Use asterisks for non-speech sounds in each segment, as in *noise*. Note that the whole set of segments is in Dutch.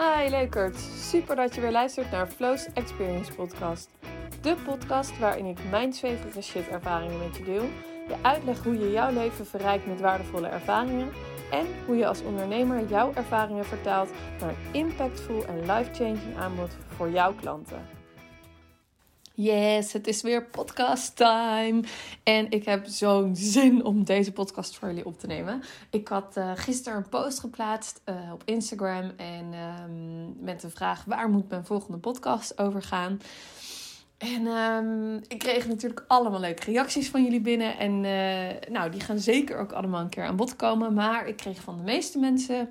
Hi leukert, super dat je weer luistert naar Flows Experience Podcast. De podcast waarin ik mijn zweverige shit ervaringen met je deel. Je uitleg hoe je jouw leven verrijkt met waardevolle ervaringen. En hoe je als ondernemer jouw ervaringen vertaalt naar een impactful en life-changing aanbod voor jouw klanten. Yes, het is weer podcast time. En ik heb zo'n zin om deze podcast voor jullie op te nemen. Ik had uh, gisteren een post geplaatst uh, op Instagram. En um, met de vraag: waar moet mijn volgende podcast over gaan? En um, ik kreeg natuurlijk allemaal leuke reacties van jullie binnen. En uh, nou, die gaan zeker ook allemaal een keer aan bod komen. Maar ik kreeg van de meeste mensen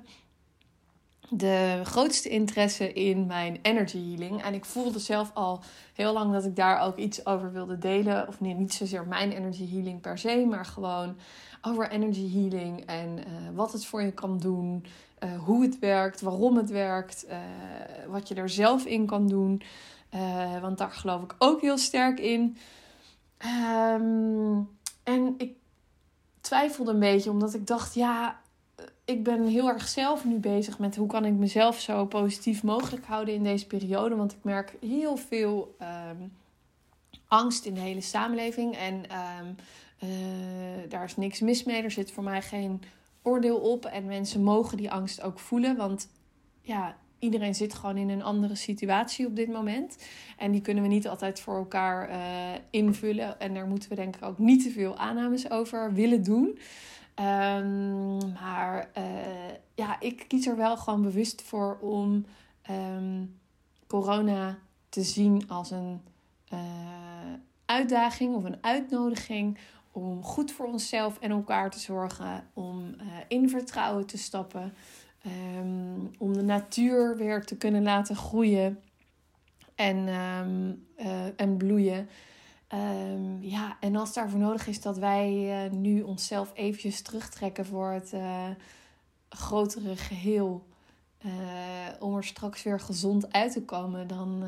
de grootste interesse in mijn energy healing. En ik voelde zelf al heel lang dat ik daar ook iets over wilde delen. Of nee, niet zozeer mijn energy healing per se, maar gewoon over energy healing en uh, wat het voor je kan doen. Uh, hoe het werkt, waarom het werkt, uh, wat je er zelf in kan doen. want daar geloof ik ook heel sterk in. Um, en ik twijfelde een beetje, omdat ik dacht, ja, ik ben heel erg zelf nu bezig met hoe kan ik mezelf zo positief mogelijk houden in deze periode. Want ik merk heel veel um, angst in de hele samenleving. En um, uh, daar is niks mis mee. Er zit voor mij geen oordeel op. En mensen mogen die angst ook voelen. Want ja, iedereen zit gewoon in een andere situatie op dit moment. En die kunnen we niet altijd voor elkaar uh, invullen. En daar moeten we denk ik ook niet te veel aannames over willen doen. Um, maar uh, ja, ik kies er wel gewoon bewust voor om um, corona te zien als een uh, uitdaging of een uitnodiging om goed voor onszelf en elkaar te zorgen, om uh, in vertrouwen te stappen, um, om de natuur weer te kunnen laten groeien en, en bloeien. Um, ja, en als daarvoor nodig is dat wij uh, nu onszelf eventjes terugtrekken voor het uh, grotere geheel. Uh, om er straks weer gezond uit te komen, dan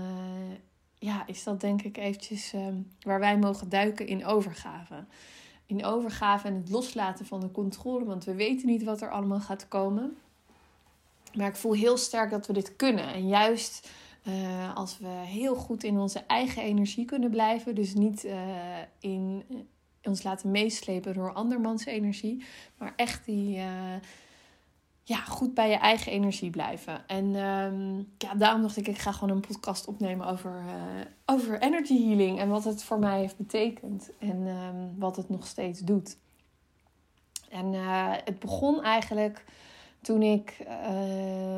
ja, is dat denk ik eventjes um, waar wij mogen duiken in overgave. In overgave en het loslaten van de controle, want we weten niet wat er allemaal gaat komen. Maar ik voel heel sterk dat we dit kunnen. En juist uh, als we heel goed in onze eigen energie kunnen blijven. Dus niet uh, in uh, ons laten meeslepen door andermans energie. Maar echt die, ja, goed bij je eigen energie blijven. En um, ja, daarom dacht ik, ik ga gewoon een podcast opnemen over, over energy healing. En wat het voor mij heeft betekend. En um, wat het nog steeds doet. En het begon eigenlijk toen ik, uh,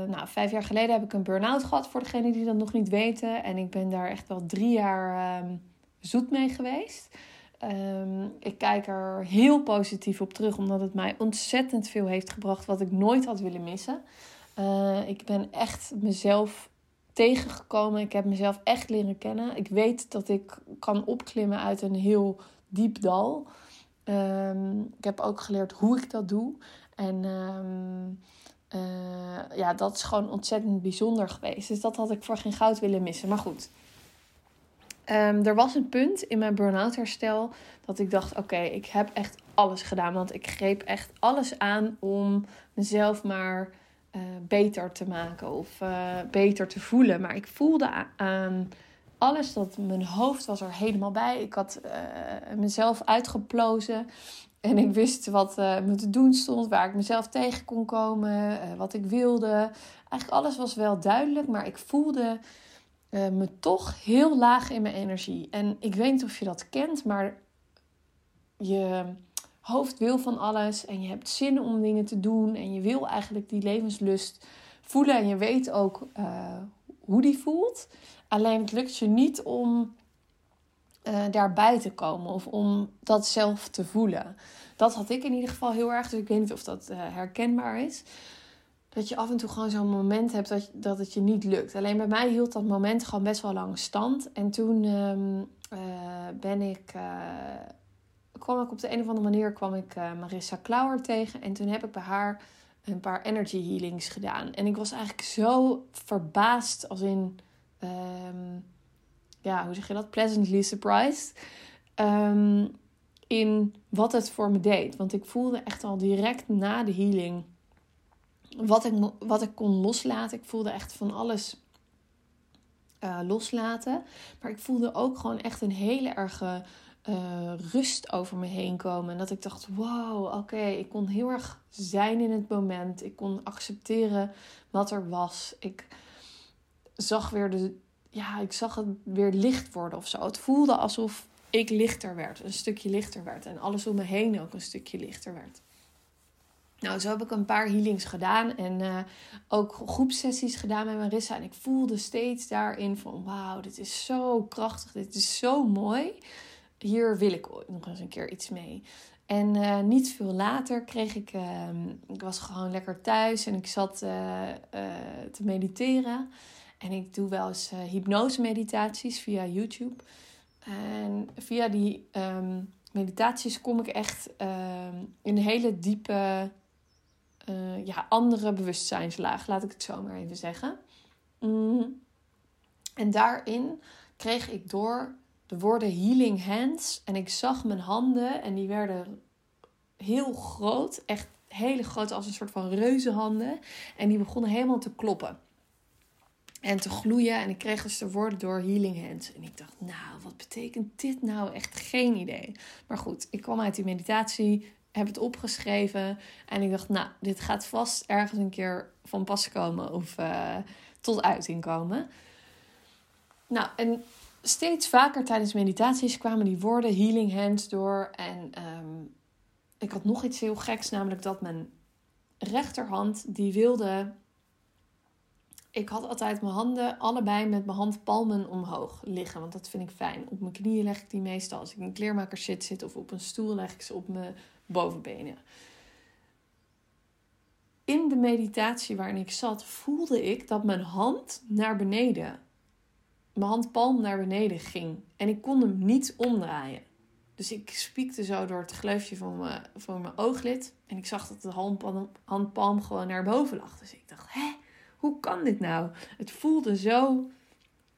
nou, vijf jaar geleden heb ik een burn-out gehad, voor degenen die dat nog niet weten. En ik ben daar echt wel drie jaar um, zoet mee geweest. Um, ik kijk er heel positief op terug, omdat het mij ontzettend veel heeft gebracht wat ik nooit had willen missen. Uh, ik ben echt mezelf tegengekomen. Ik heb mezelf echt leren kennen. Ik weet dat ik kan opklimmen uit een heel diep dal. Um, ik heb ook geleerd hoe ik dat doe. En um, uh, ja, dat is gewoon ontzettend bijzonder geweest. Dus dat had ik voor geen goud willen missen. Maar goed. Um, er was een punt in mijn burn-out herstel dat ik dacht: oké, ik heb echt alles gedaan. Want ik greep echt alles aan om mezelf maar uh, beter te maken of uh, beter te voelen. Maar ik voelde aan alles dat mijn hoofd was er helemaal bij. Ik had mezelf uitgeplozen. En ik wist wat uh, me te doen stond, waar ik mezelf tegen kon komen, uh, wat ik wilde. Eigenlijk alles was wel duidelijk, maar ik voelde uh, me toch heel laag in mijn energie. En ik weet niet of je dat kent, maar je hoofd wil van alles en je hebt zin om dingen te doen en je wil eigenlijk die levenslust voelen en je weet ook hoe die voelt. Alleen het lukt je niet om uh, daarbij te komen of om dat zelf te voelen. Dat had ik in ieder geval heel erg, dus ik weet niet of dat uh, herkenbaar is. Dat je af en toe gewoon zo'n moment hebt dat, dat het je niet lukt. Alleen bij mij hield dat moment gewoon best wel lang stand. En toen uh, ben ik, kwam ik op de een of andere manier kwam ik Marissa Klauer tegen. En toen heb ik bij haar een paar energy healings gedaan. En ik was eigenlijk zo verbaasd als in ehm, ja, hoe zeg je dat? Pleasantly surprised. Um, in wat het voor me deed. Want ik voelde echt al direct na de healing wat ik, wat ik kon loslaten. Ik voelde echt van alles uh, loslaten. Maar ik voelde ook gewoon echt een hele erge uh, rust over me heen komen. En dat ik dacht: wow, oké, ik kon heel erg zijn in het moment. Ik kon accepteren wat er was. Ik zag weer de. Ja, ik zag het weer licht worden of zo. Het voelde alsof ik lichter werd, een stukje lichter werd. En alles om me heen ook een stukje lichter werd. Nou, zo heb ik een paar healings gedaan en uh, ook groepsessies gedaan met Marissa. En ik voelde steeds daarin van, wauw, dit is zo krachtig, dit is zo mooi. Hier wil ik nog eens een keer iets mee. En uh, niet veel later kreeg ik, uh, ik was gewoon lekker thuis en ik zat uh, te mediteren. En ik doe wel eens hypnose meditaties via YouTube. En via die um, meditaties kom ik echt um, in een hele diepe uh, ja, andere bewustzijnslaag, laat ik het zo maar even zeggen. Mm. En daarin kreeg ik door de woorden healing hands. En ik zag mijn handen en die werden heel groot. Echt hele groot als een soort van reuzenhanden. En die begonnen helemaal te kloppen. En te gloeien. En ik kreeg dus de woorden door healing hands. En ik dacht, nou, wat betekent dit nou? Echt geen idee. Maar goed, ik kwam uit die meditatie heb het opgeschreven. En ik dacht, nou, dit gaat vast ergens een keer van pas komen of uh, tot uiting komen. Nou, en steeds vaker tijdens meditaties kwamen die woorden healing hands door. En um, ik had nog iets heel geks, namelijk dat mijn rechterhand, die wilde... Ik had altijd mijn handen allebei met mijn handpalmen omhoog liggen. Want dat vind ik fijn. Op mijn knieën leg ik die meestal als ik in kleermaker zit, zit. Of op een stoel leg ik ze op mijn bovenbenen. In de meditatie waarin ik zat, voelde ik dat mijn hand naar beneden, mijn handpalm naar beneden ging. En ik kon hem niet omdraaien. Dus ik spiekte zo door het gleufje van mijn, van mijn ooglid. En ik zag dat de handpalm, handpalm gewoon naar boven lag. Dus ik dacht, hè, hoe kan dit nou? Het voelde zo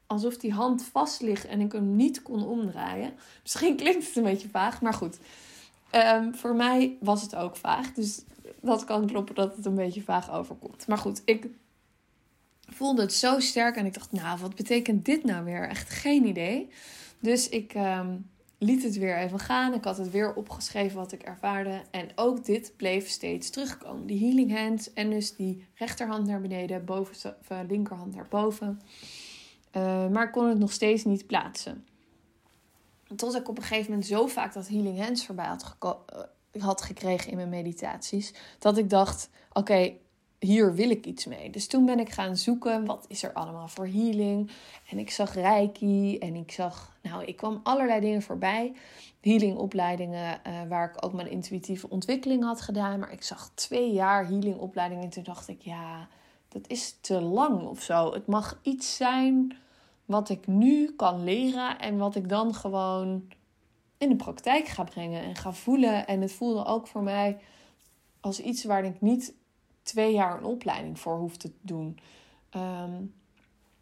alsof die hand vast ligt en ik hem niet kon omdraaien. *laughs* Misschien klinkt het een beetje vaag, maar goed. Ehm, voor mij was het ook vaag. Dus dat kan kloppen dat het een beetje vaag overkomt. Maar goed, ik voelde het zo sterk. En ik dacht, nou, wat betekent dit nou weer? Echt geen idee. Dus ik ehm, liet het weer even gaan. Ik had het weer opgeschreven wat ik ervaarde. En ook dit bleef steeds terugkomen. Die healing hands en dus die rechterhand naar beneden, boven, of, linkerhand naar boven. Uh, maar ik kon het nog steeds niet plaatsen. Tot ik op een gegeven moment zo vaak dat Healing Hands voorbij had, eh, had gekregen in mijn meditaties. Dat ik dacht, oké, hier wil ik iets mee. Dus toen ben ik gaan zoeken, wat is er allemaal voor healing? En ik zag Reiki en ik zag, nou, ik kwam allerlei dingen voorbij. Healingopleidingen uh, waar ik ook mijn intuïtieve ontwikkeling had gedaan. Maar ik zag twee jaar healingopleidingen en toen dacht ik, ja, dat is te lang of zo. Het mag iets zijn wat ik nu kan leren en wat ik dan gewoon in de praktijk ga brengen en ga voelen. En het voelde ook voor mij als iets waar ik niet twee jaar een opleiding voor hoef te doen. Um,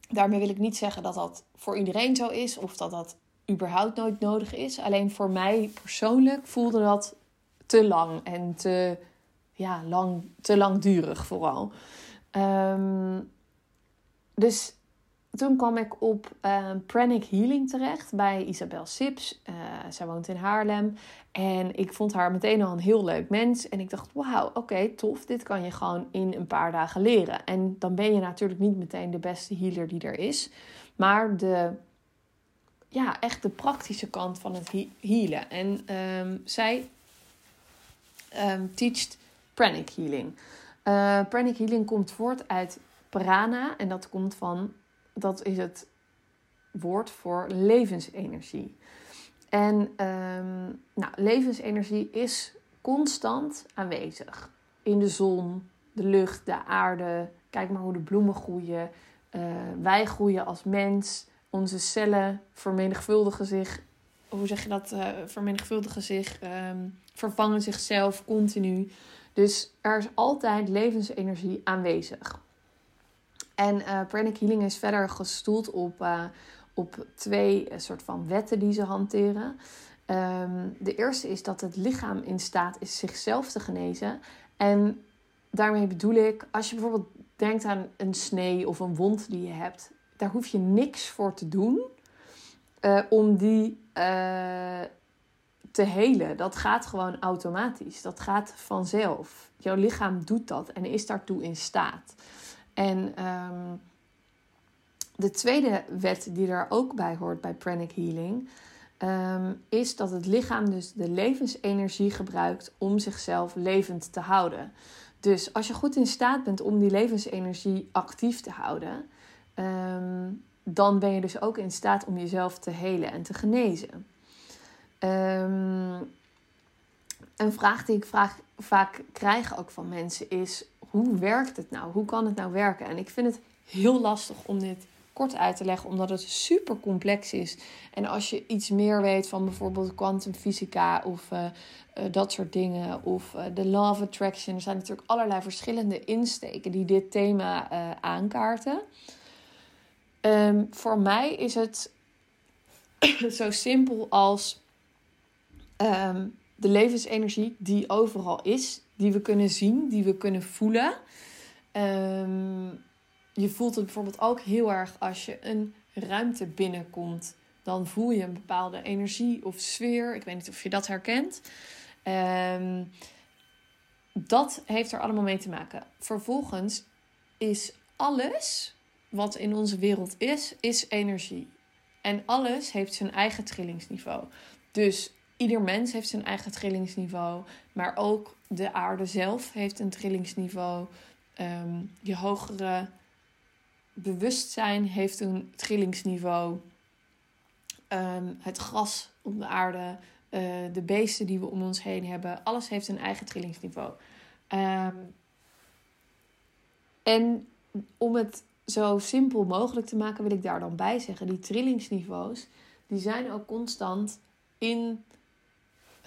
daarmee wil ik niet zeggen dat dat voor iedereen zo is of dat dat überhaupt nooit nodig is. Alleen voor mij persoonlijk voelde dat te lang en te, ja, lang, te langdurig vooral. Um, dus toen kwam ik op uh, Pranic Healing terecht bij Isabel Sips. Uh, zij woont in Haarlem. En ik vond haar meteen al een heel leuk mens. En ik dacht, wauw, oké, tof. Dit kan je gewoon in een paar dagen leren. En dan ben je natuurlijk niet meteen de beste healer die er is. Maar de, ja, echt de praktische kant van het healen. En um, zij um, teacht Pranic Healing. Uh, pranic Healing komt voort uit prana. En dat komt van dat is het woord voor levensenergie. En um, nou, levensenergie is constant aanwezig. In de zon, de lucht, de aarde. Kijk maar hoe de bloemen groeien. Uh, wij groeien als mens. Onze cellen vermenigvuldigen zich. Hoe zeg je dat? Uh, vermenigvuldigen zich. Um, vervangen zichzelf continu. Dus er is altijd levensenergie aanwezig. En uh, pranic healing is verder gestoeld op, uh, op twee uh, soort van wetten die ze hanteren. Um, de eerste is dat het lichaam in staat is zichzelf te genezen. En daarmee bedoel ik, als je bijvoorbeeld denkt aan een snee of een wond die je hebt, daar hoef je niks voor te doen om die te helen. Dat gaat gewoon automatisch. Dat gaat vanzelf. Jouw lichaam doet dat en is daartoe in staat. En um, de tweede wet die er ook bij hoort bij pranic healing, um, is dat het lichaam dus de levensenergie gebruikt om zichzelf levend te houden. Dus als je goed in staat bent om die levensenergie actief te houden, um, dan ben je dus ook in staat om jezelf te helen en te genezen. Een vraag die ik vaak krijg ook van mensen is: hoe werkt het nou? Hoe kan het nou werken? En ik vind het heel lastig om dit kort uit te leggen, omdat het super complex is. En als je iets meer weet van bijvoorbeeld kwantumfysica of uh, uh, dat soort dingen, of uh, de law of attraction, er zijn natuurlijk allerlei verschillende insteken die dit thema aankaarten. Um, voor mij is het *coughs* zo simpel als um, de levensenergie die overal is, die we kunnen zien, die we kunnen voelen. Um, je voelt het bijvoorbeeld ook heel erg als je een ruimte binnenkomt. Dan voel je een bepaalde energie of sfeer. Ik weet niet of je dat herkent. Um, dat heeft er allemaal mee te maken. Vervolgens is alles wat in onze wereld is, is energie. En alles heeft zijn eigen trillingsniveau. Dus ieder mens heeft zijn eigen trillingsniveau. Maar ook de aarde zelf heeft een trillingsniveau. Um, je hogere bewustzijn heeft een trillingsniveau. Um, het gras op de aarde, uh, de beesten die we om ons heen hebben, alles heeft een eigen trillingsniveau. Um, en om het zo simpel mogelijk te maken, wil ik daar dan bij zeggen: die trillingsniveaus die zijn ook constant in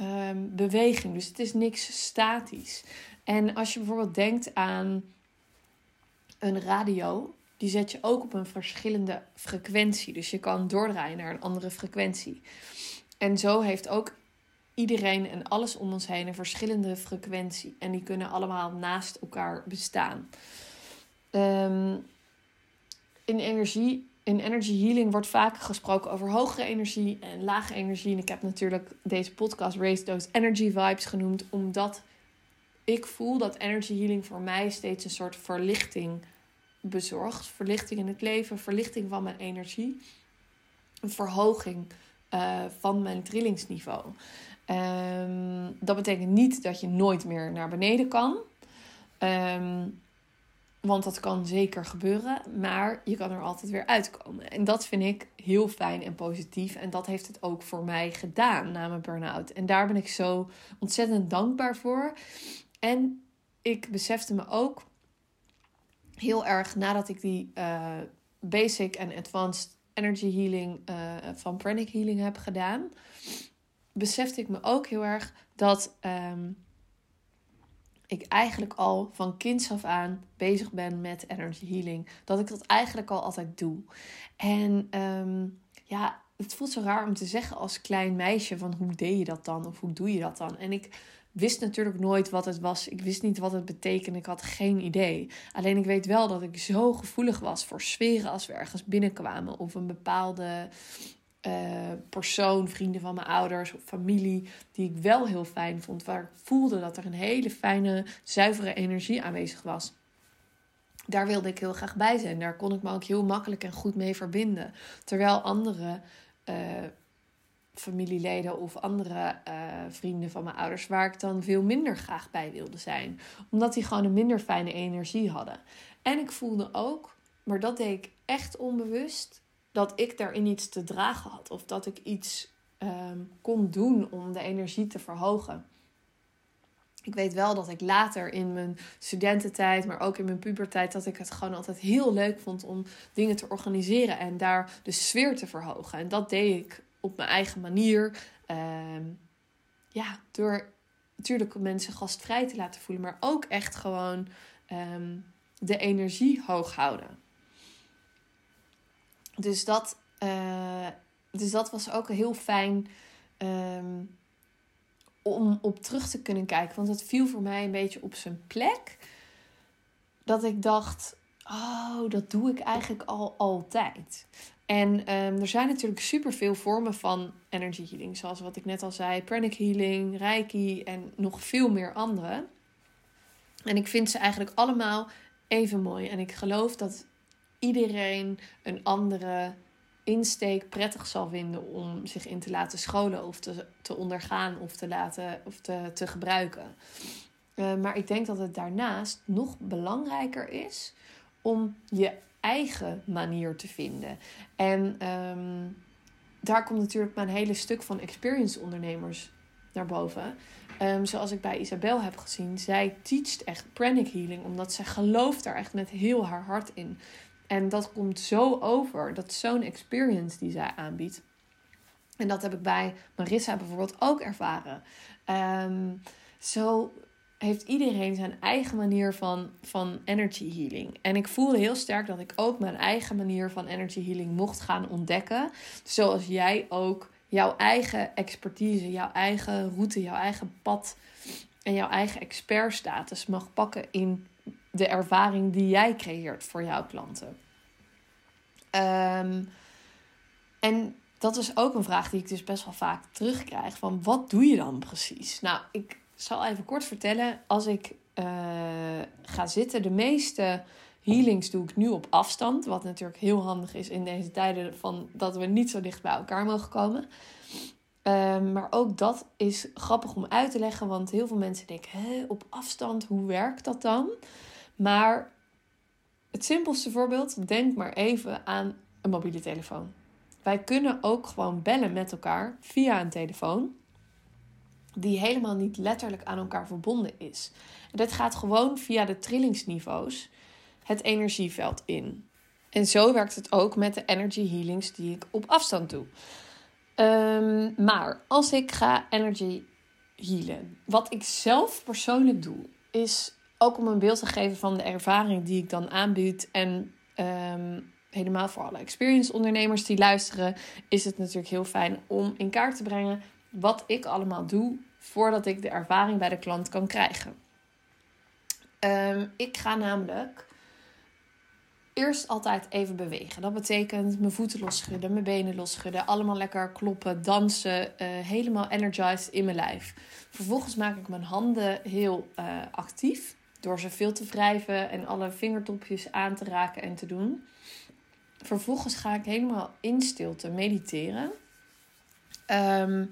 um, beweging. Dus het is niks statisch. En als je bijvoorbeeld denkt aan een radio, die zet je ook op een verschillende frequentie. Dus je kan doordraaien naar een andere frequentie. En zo heeft ook iedereen en alles om ons heen een verschillende frequentie. En die kunnen allemaal naast elkaar bestaan. Um, in energie, in energy healing wordt vaak gesproken over hogere energie en lage energie. En ik heb natuurlijk deze podcast Raise Those Energy Vibes genoemd, omdat ik voel dat energy healing voor mij steeds een soort verlichting bezorgt. Verlichting in het leven, verlichting van mijn energie. Een verhoging uh, van mijn trillingsniveau. Um, dat betekent niet dat je nooit meer naar beneden kan. Um, want dat kan zeker gebeuren, maar je kan er altijd weer uitkomen. En dat vind ik heel fijn en positief. En dat heeft het ook voor mij gedaan na mijn burn-out. En daar ben ik zo ontzettend dankbaar voor. En ik besefte me ook heel erg nadat ik die uh, basic en advanced energy healing uh, van Pranic Healing heb gedaan, besefte ik me ook heel erg dat um, ik eigenlijk al van kinds af aan bezig ben met energy healing. Dat ik dat eigenlijk al altijd doe. En um, ja, het voelt zo raar om te zeggen als klein meisje van hoe deed je dat dan of hoe doe je dat dan? En ik wist natuurlijk nooit wat het was. Ik wist niet wat het betekende. Ik had geen idee. Alleen ik weet wel dat ik zo gevoelig was voor sferen als we ergens binnenkwamen. Of een bepaalde uh, persoon, vrienden van mijn ouders of familie, die ik wel heel fijn vond. Waar ik voelde dat er een hele fijne, zuivere energie aanwezig was. Daar wilde ik heel graag bij zijn. Daar kon ik me ook heel makkelijk en goed mee verbinden. Terwijl andere uh, familieleden of andere uh, vrienden van mijn ouders, waar ik dan veel minder graag bij wilde zijn. Omdat die gewoon een minder fijne energie hadden. En ik voelde ook, maar dat deed ik echt onbewust, dat ik daarin iets te dragen had. Of dat ik iets um, kon doen om de energie te verhogen. Ik weet wel dat ik later in mijn studententijd, maar ook in mijn pubertijd, dat ik het gewoon altijd heel leuk vond om dingen te organiseren en daar de sfeer te verhogen. En dat deed ik op mijn eigen manier. Um, ja, door natuurlijk mensen gastvrij te laten voelen, maar ook echt gewoon um, de energie hoog houden. Dus dat, uh, dus dat was ook heel fijn um, om op terug te kunnen kijken. Want het viel voor mij een beetje op zijn plek. dat ik dacht: oh, dat doe ik eigenlijk al altijd. En ehm, er zijn natuurlijk superveel vormen van energy healing. Zoals wat ik net al zei, pranic healing, reiki en nog veel meer andere. En ik vind ze eigenlijk allemaal even mooi. En ik geloof dat iedereen een andere insteek prettig zal vinden om zich in te laten scholen of te, te ondergaan of te laten of te, te gebruiken. Uh, maar ik denk dat het daarnaast nog belangrijker is om je eigen manier te vinden. En um, daar komt natuurlijk mijn hele stuk van experience ondernemers naar boven. Um, zoals ik bij Isabel heb gezien, zij teacht echt pranic healing, omdat zij gelooft daar echt met heel haar hart in. En dat komt zo over. Dat zo'n experience die zij aanbiedt. En dat heb ik bij Marissa bijvoorbeeld ook ervaren. Um, zo heeft iedereen zijn eigen manier van, van energy healing. En ik voelde heel sterk dat ik ook mijn eigen manier van energy healing mocht gaan ontdekken. Zoals jij ook jouw eigen expertise, jouw eigen route, jouw eigen pad en jouw eigen expertstatus mag pakken in de ervaring die jij creëert voor jouw klanten. Ehm, en dat is ook een vraag die ik dus best wel vaak terugkrijg: van wat doe je dan precies? Nou, ik zal even kort vertellen. Als ik uh, ga zitten, de meeste healings doe ik nu op afstand. Wat natuurlijk heel handig is in deze tijden van dat we niet zo dicht bij elkaar mogen komen. Um, maar ook dat is grappig om uit te leggen, want heel veel mensen denken: op afstand, hoe werkt dat dan? Maar het simpelste voorbeeld, denk maar even aan een mobiele telefoon. Wij kunnen ook gewoon bellen met elkaar via een telefoon die helemaal niet letterlijk aan elkaar verbonden is. En dat gaat gewoon via de trillingsniveaus het energieveld in. En zo werkt het ook met de energy healings die ik op afstand doe. Um, maar als ik ga energy healen, wat ik zelf persoonlijk doe, is ook om een beeld te geven van de ervaring die ik dan aanbied. En um, helemaal voor alle experience ondernemers die luisteren, is het natuurlijk heel fijn om in kaart te brengen wat ik allemaal doe voordat ik de ervaring bij de klant kan krijgen. Um, ik ga namelijk eerst altijd even bewegen. Dat betekent mijn voeten losschudden, mijn benen losschudden, allemaal lekker kloppen, dansen, uh, helemaal energized in mijn lijf. Vervolgens maak ik mijn handen heel uh, actief door ze veel te wrijven en alle vingertopjes aan te raken en te doen. Vervolgens ga ik helemaal in stilte mediteren. Um,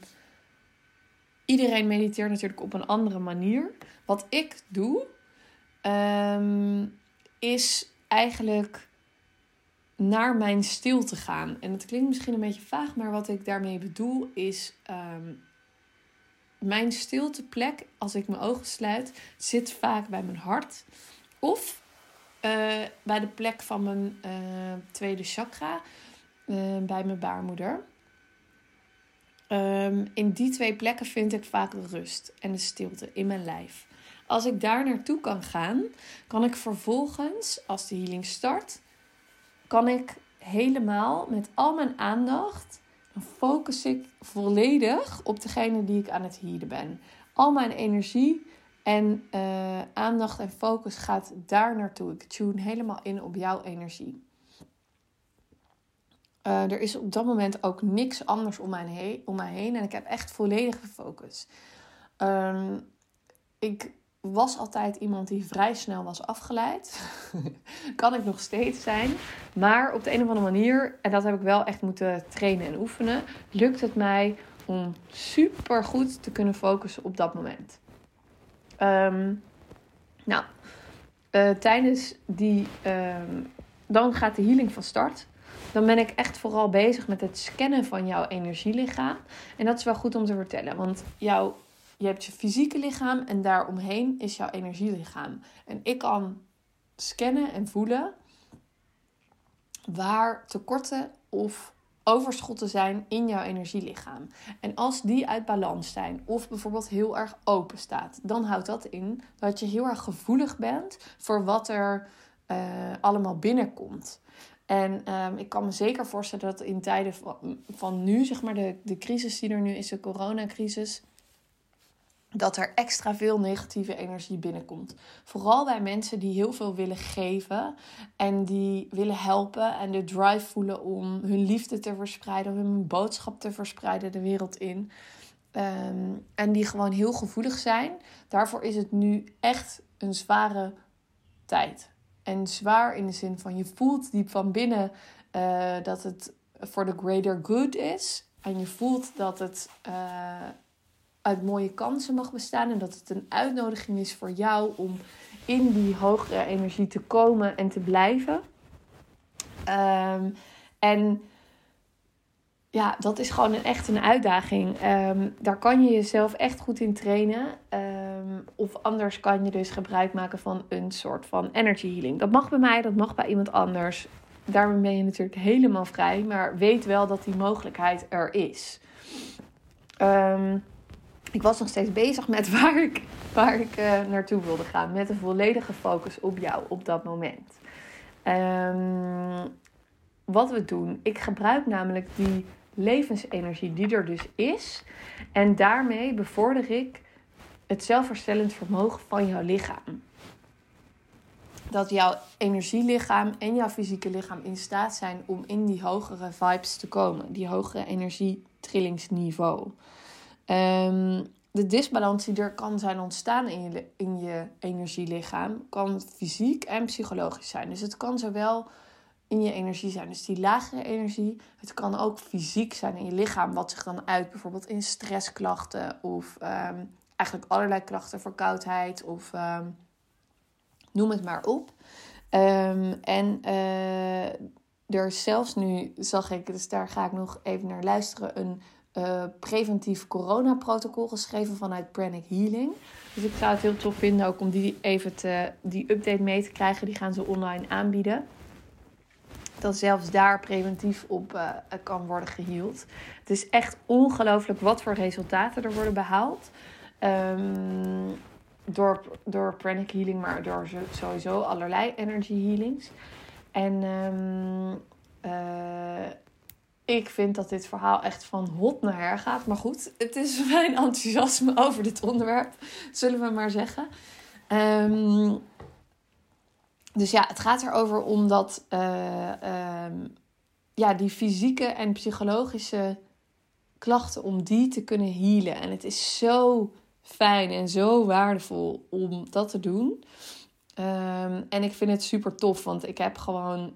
iedereen mediteert natuurlijk op een andere manier. Wat ik doe, um, is eigenlijk naar mijn stilte gaan. En het klinkt misschien een beetje vaag, maar wat ik daarmee bedoel is um, mijn stilteplek, als ik mijn ogen sluit, zit vaak bij mijn hart. Of uh, bij de plek van mijn uh, tweede chakra, uh, bij mijn baarmoeder. Um, in die twee plekken vind ik vaak de rust en de stilte in mijn lijf. Als ik daar naartoe kan gaan, kan ik vervolgens, als de healing start, kan ik helemaal met al mijn aandacht, dan focus ik volledig op degene die ik aan het healen ben. Al mijn energie en uh, aandacht en focus gaat daar naartoe. Ik tune helemaal in op jouw energie. Uh, er is op dat moment ook niks anders om mij, heen, om mij heen. En ik heb echt volledige focus. Um, ik was altijd iemand die vrij snel was afgeleid. *laughs* kan ik nog steeds zijn. Maar op de een of andere manier, en dat heb ik wel echt moeten trainen en oefenen, lukt het mij om super goed te kunnen focussen op dat moment. Um, nou, uh, tijdens die. Um, dan gaat de healing van start. Dan ben ik echt vooral bezig met het scannen van jouw energielichaam. En dat is wel goed om te vertellen, want jouw je hebt je fysieke lichaam en daaromheen is jouw energielichaam. En ik kan scannen en voelen waar tekorten of overschotten zijn in jouw energielichaam. En als die uit balans zijn of bijvoorbeeld heel erg open staat, dan houdt dat in dat je heel erg gevoelig bent voor wat er uh, allemaal binnenkomt. En um, ik kan me zeker voorstellen dat in tijden van, van nu, zeg maar de, de crisis die er nu is, de coronacrisis, dat er extra veel negatieve energie binnenkomt. Vooral bij mensen die heel veel willen geven en die willen helpen en de drive voelen om hun liefde te verspreiden, hun boodschap te verspreiden de wereld in. Ehm, en die gewoon heel gevoelig zijn. Daarvoor is het nu echt een zware tijd. En zwaar in de zin van je voelt diep van binnen uh, dat het voor de greater good is. En je voelt dat het uh, uit mooie kansen mag bestaan. En dat het een uitnodiging is voor jou om in die hogere energie te komen en te blijven. Um, en ja, dat is gewoon echt een uitdaging. Um, daar kan je jezelf echt goed in trainen. Um, of anders kan je dus gebruik maken van een soort van energy healing. Dat mag bij mij, dat mag bij iemand anders. Daarmee ben je natuurlijk helemaal vrij. Maar weet wel dat die mogelijkheid er is. Ik was nog steeds bezig met *laughs* waar ik, waar ik uh, naartoe wilde gaan. Met een volledige focus op jou op dat moment. wat we doen, ik gebruik namelijk die levensenergie die er dus is. En daarmee bevorder ik het zelfherstellend vermogen van jouw lichaam. Dat jouw energielichaam en jouw fysieke lichaam in staat zijn om in die hogere vibes te komen, die hogere energietrillingsniveau. Um, de disbalans die er kan zijn ontstaan in je, in je energielichaam, kan fysiek en psychologisch zijn. Dus het kan zowel in je energie zijn. Dus die lagere energie. Het kan ook fysiek zijn in je lichaam, wat zich dan uit bijvoorbeeld in stressklachten of um, eigenlijk allerlei klachten, verkoudheid of um, noem het maar op. En uh, er zelfs nu, zag ik, dus daar ga ik nog even naar luisteren, een uh, preventief coronaprotocol geschreven vanuit Pranic Healing. Dus ik zou het heel tof vinden ook om die even te, die update mee te krijgen. Die gaan ze online aanbieden dat zelfs daar preventief op uh, kan worden geheeld. Het is echt ongelooflijk wat voor resultaten er worden behaald. Um, door, door pranic healing, maar door sowieso allerlei energy healings. En um, ik vind dat dit verhaal echt van hot naar her gaat. Maar goed, het is *laughs* mijn enthousiasme over dit onderwerp, zullen we maar zeggen. Um, dus ja, het gaat erover om dat uh, ja, die fysieke en psychologische klachten, om die te kunnen healen. En het is zo fijn en zo waardevol om dat te doen. Um, en ik vind het super tof, want ik heb gewoon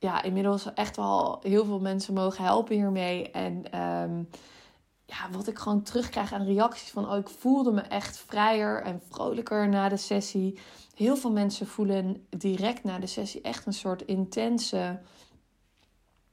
ja, inmiddels echt wel heel veel mensen mogen helpen hiermee. En um, ja, wat ik gewoon terugkrijg aan reacties van... oh, ik voelde me echt vrijer en vrolijker na de sessie. Heel veel mensen voelen direct na de sessie echt een soort intense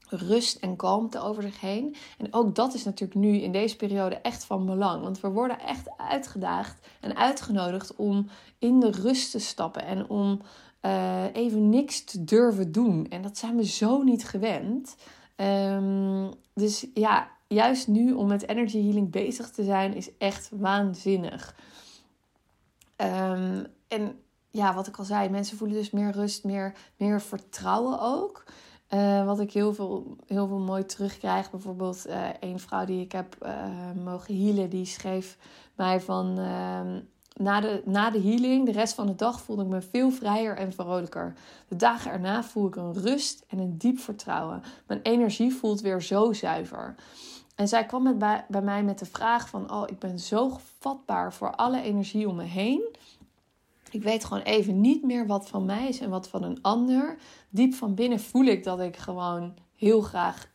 rust en kalmte over zich heen. En ook dat is natuurlijk nu in deze periode echt van belang. Want we worden echt uitgedaagd en uitgenodigd om in de rust te stappen en om uh, even niks te durven doen. En dat zijn we zo niet gewend. Um, dus ja, juist nu om met energy healing bezig te zijn, is echt waanzinnig. Um, en ja, wat ik al zei, mensen voelen dus meer rust, meer, meer vertrouwen ook. Uh, wat ik heel veel, heel veel mooi terugkrijg. Bijvoorbeeld uh, een vrouw die ik heb mogen healen, die schreef mij van... Na de, na de healing, de rest van de dag, voelde ik me veel vrijer en vrolijker. De dagen erna voel ik een rust en een diep vertrouwen. Mijn energie voelt weer zo zuiver. En zij kwam met bij, bij mij met de vraag van... oh, ik ben zo vatbaar voor alle energie om me heen. Ik weet gewoon even niet meer wat van mij is en wat van een ander. Diep van binnen voel ik dat ik gewoon heel graag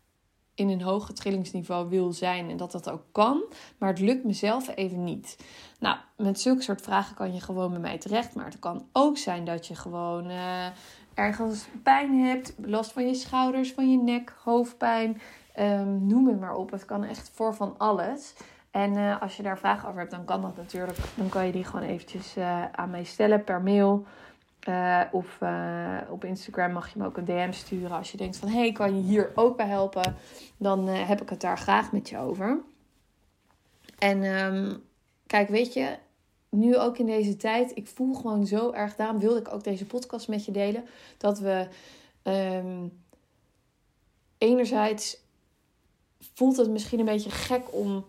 in een hoger trillingsniveau wil zijn en dat dat ook kan, maar het lukt mezelf even niet. Nou, met zulke soort vragen kan je gewoon bij mij terecht, maar het kan ook zijn dat je gewoon uh, ergens pijn hebt, last van je schouders, van je nek, hoofdpijn, um, noem het maar op. Het kan echt voor van alles. En uh, als je daar vragen over hebt, dan kan dat natuurlijk. Dan kan je die gewoon eventjes uh, aan mij stellen per mail. Uh, of op Instagram mag je me ook een DM sturen als je denkt van... hey, kan je hier ook bij helpen? Dan heb ik het daar graag met je over. En um, kijk, weet je, nu ook in deze tijd... ik voel gewoon zo erg, daarom wilde ik ook deze podcast met je delen... dat we um, enerzijds voelt het misschien een beetje gek om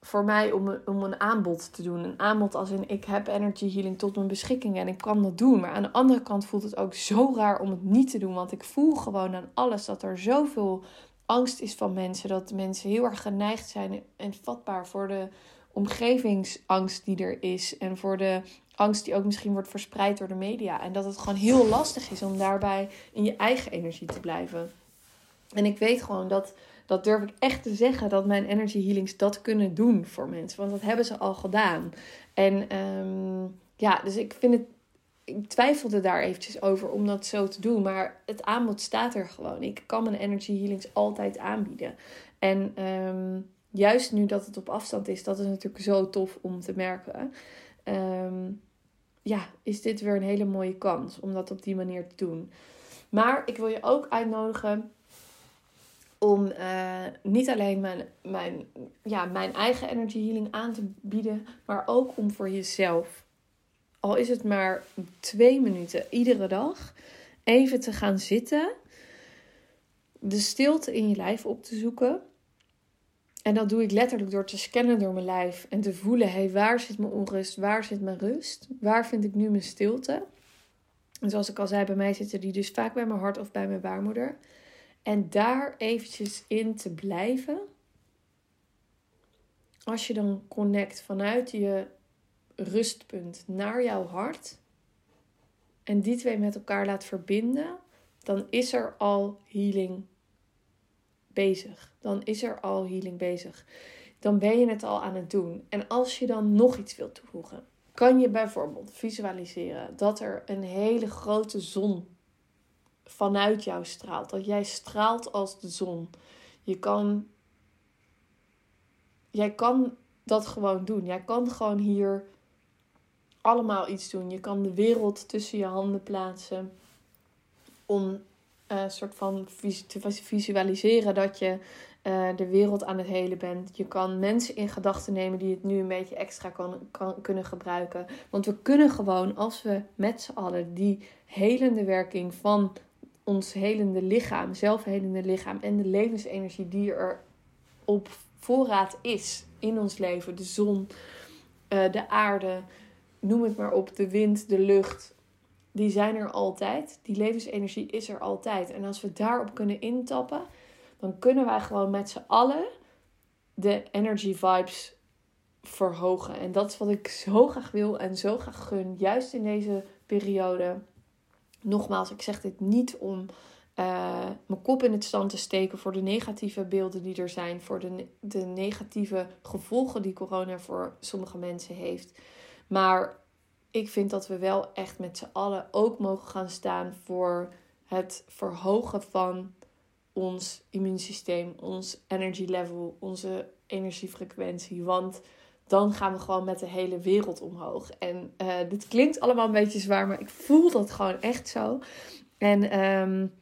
voor mij om, om een aanbod te doen. Een aanbod als in ik heb energy healing tot mijn beschikking en ik kan dat doen. Maar aan de andere kant voelt het ook zo raar om het niet te doen. Want ik voel gewoon aan alles dat er zoveel angst is van mensen. Dat mensen heel erg geneigd zijn en vatbaar voor de omgevingsangst die er is. En voor de angst die ook misschien wordt verspreid door de media. En dat het gewoon heel lastig is om daarbij in je eigen energie te blijven. En ik weet gewoon dat, dat durf ik echt te zeggen, dat mijn energy healings dat kunnen doen voor mensen. Want dat hebben ze al gedaan. En ehm, ja, dus ik vind het. Ik twijfelde daar eventjes over om dat zo te doen. Maar het aanbod staat er gewoon. Ik kan mijn energy healings altijd aanbieden. En ehm, juist nu dat het op afstand is, dat is natuurlijk zo tof om te merken. Ehm, ja, is dit weer een hele mooie kans om dat op die manier te doen. Maar ik wil je ook uitnodigen om uh, niet alleen mijn, mijn, ja, mijn eigen energy healing aan te bieden, maar ook om voor jezelf, al is het maar twee minuten iedere dag, even te gaan zitten, de stilte in je lijf op te zoeken. En dat doe ik letterlijk door te scannen door mijn lijf en te voelen: hé, hey, waar zit mijn onrust? Waar zit mijn rust? Waar vind ik nu mijn stilte? En zoals ik al zei, bij mij zitten die dus vaak bij mijn hart of bij mijn baarmoeder. En daar eventjes in te blijven. Als je dan connect vanuit je rustpunt naar jouw hart. En die twee met elkaar laat verbinden. Dan is er al healing bezig. Dan is er al healing bezig. Dan ben je het al aan het doen. En als je dan nog iets wilt toevoegen, kan je bijvoorbeeld visualiseren dat er een hele grote zon vanuit jou straalt. Dat jij straalt als de zon. Je kan. Jij kan dat gewoon doen. Jij kan gewoon hier allemaal iets doen. Je kan de wereld tussen je handen plaatsen. Om een uh, soort van te visualiseren dat je uh, de wereld aan het helen bent. Je kan mensen in gedachten nemen die het nu een beetje extra kan, kan, kunnen gebruiken. Want we kunnen gewoon, als we met z'n allen die helende werking van ons helende lichaam, zelfhelende lichaam en de levensenergie die er op voorraad is in ons leven. De zon, uh, de aarde, noem het maar op, de wind, de lucht. Die zijn er altijd. Die levensenergie is er altijd. En als we daarop kunnen intappen, dan kunnen wij gewoon met z'n allen de energy vibes verhogen. En dat is wat ik zo graag wil en zo graag gun, juist in deze periode nogmaals, ik zeg dit niet om uh, mijn kop in het stand te steken voor de negatieve beelden die er zijn, voor de, de negatieve gevolgen die corona voor sommige mensen heeft. Maar ik vind dat we wel echt met z'n allen ook mogen gaan staan voor het verhogen van ons immuunsysteem, ons energy level, onze energiefrequentie. Want dan gaan we gewoon met de hele wereld omhoog. En uh, dit klinkt allemaal een beetje zwaar, maar ik voel dat gewoon echt zo. En um,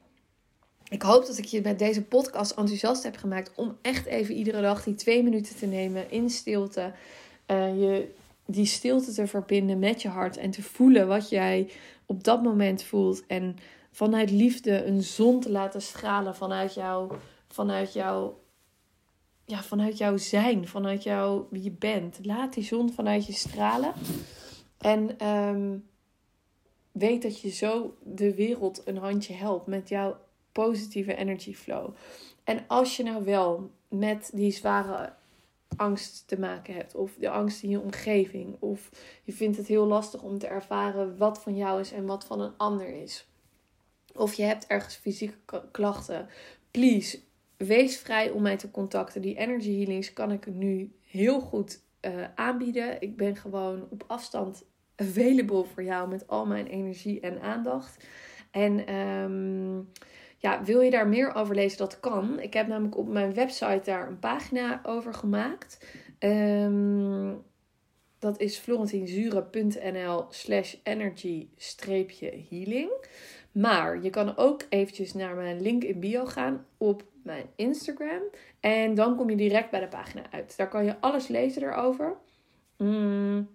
ik hoop dat ik je met deze podcast enthousiast heb gemaakt om echt even iedere dag die twee minuten te nemen in stilte. Uh, je die stilte te verbinden met je hart en te voelen wat jij op dat moment voelt. En vanuit liefde een zon te laten stralen vanuit jou, vanuit jouw ja, vanuit jouw zijn, vanuit jou wie je bent. Laat die zon vanuit je stralen. En um, weet dat je zo de wereld een handje helpt met jouw positieve energy flow. En als je nou wel met die zware angst te maken hebt, of de angst in je omgeving, of je vindt het heel lastig om te ervaren wat van jou is en wat van een ander is, of je hebt ergens fysieke klachten, please wees vrij om mij te contacten. Die energy healings kan ik nu heel goed uh, aanbieden. Ik ben gewoon op afstand available voor jou met al mijn energie en aandacht. En um, ja, wil je daar meer over lezen? Dat kan. Ik heb namelijk op mijn website daar een pagina over gemaakt. Um, dat is florentinzure.nl slash energy-healing. Maar je kan ook eventjes naar mijn link in bio gaan op mijn Instagram. En dan kom je direct bij de pagina uit. Daar kan je alles lezen erover. Mm,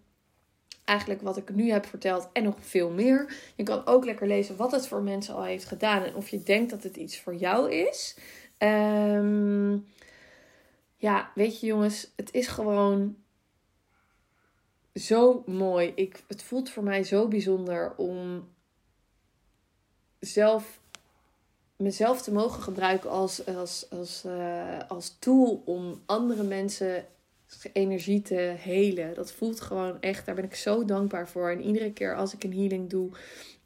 eigenlijk wat ik nu heb verteld en nog veel meer. Je kan ook lekker lezen wat het voor mensen al heeft gedaan. En of je denkt dat het iets voor jou is. Um, ja, weet je jongens, het is gewoon zo mooi. Ik, het voelt voor mij zo bijzonder om zelf mezelf te mogen gebruiken als, als, als, uh, als tool om andere mensen energie te helen. Dat voelt gewoon echt, daar ben ik zo dankbaar voor. En iedere keer als ik een healing doe,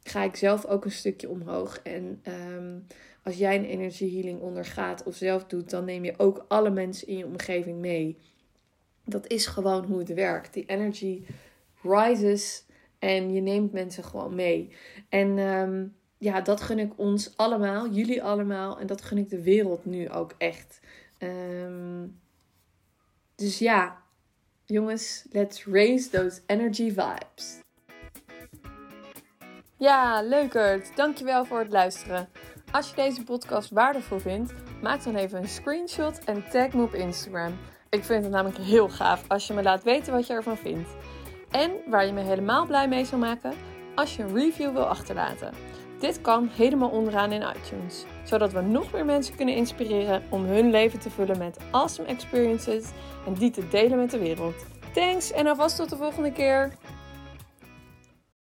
ga ik zelf ook een stukje omhoog. En um, als jij een energiehealing ondergaat of zelf doet, dan neem je ook alle mensen in je omgeving mee. Dat is gewoon hoe het werkt. Die energy rises en je neemt mensen gewoon mee. En um, ja, dat gun ik ons allemaal, jullie allemaal. En dat gun ik de wereld nu ook echt. Um, dus ja, jongens, let's raise those energy vibes. Ja, leukert. Dankjewel voor het luisteren. Als je deze podcast waardevol vindt, maak dan even een screenshot en tag me op Instagram. Ik vind het namelijk heel gaaf als je me laat weten wat je ervan vindt. En waar je me helemaal blij mee zou maken, als je een review wil achterlaten. Dit kan helemaal onderaan in iTunes, zodat we nog meer mensen kunnen inspireren om hun leven te vullen met awesome experiences en die te delen met de wereld. Thanks en alvast tot de volgende keer!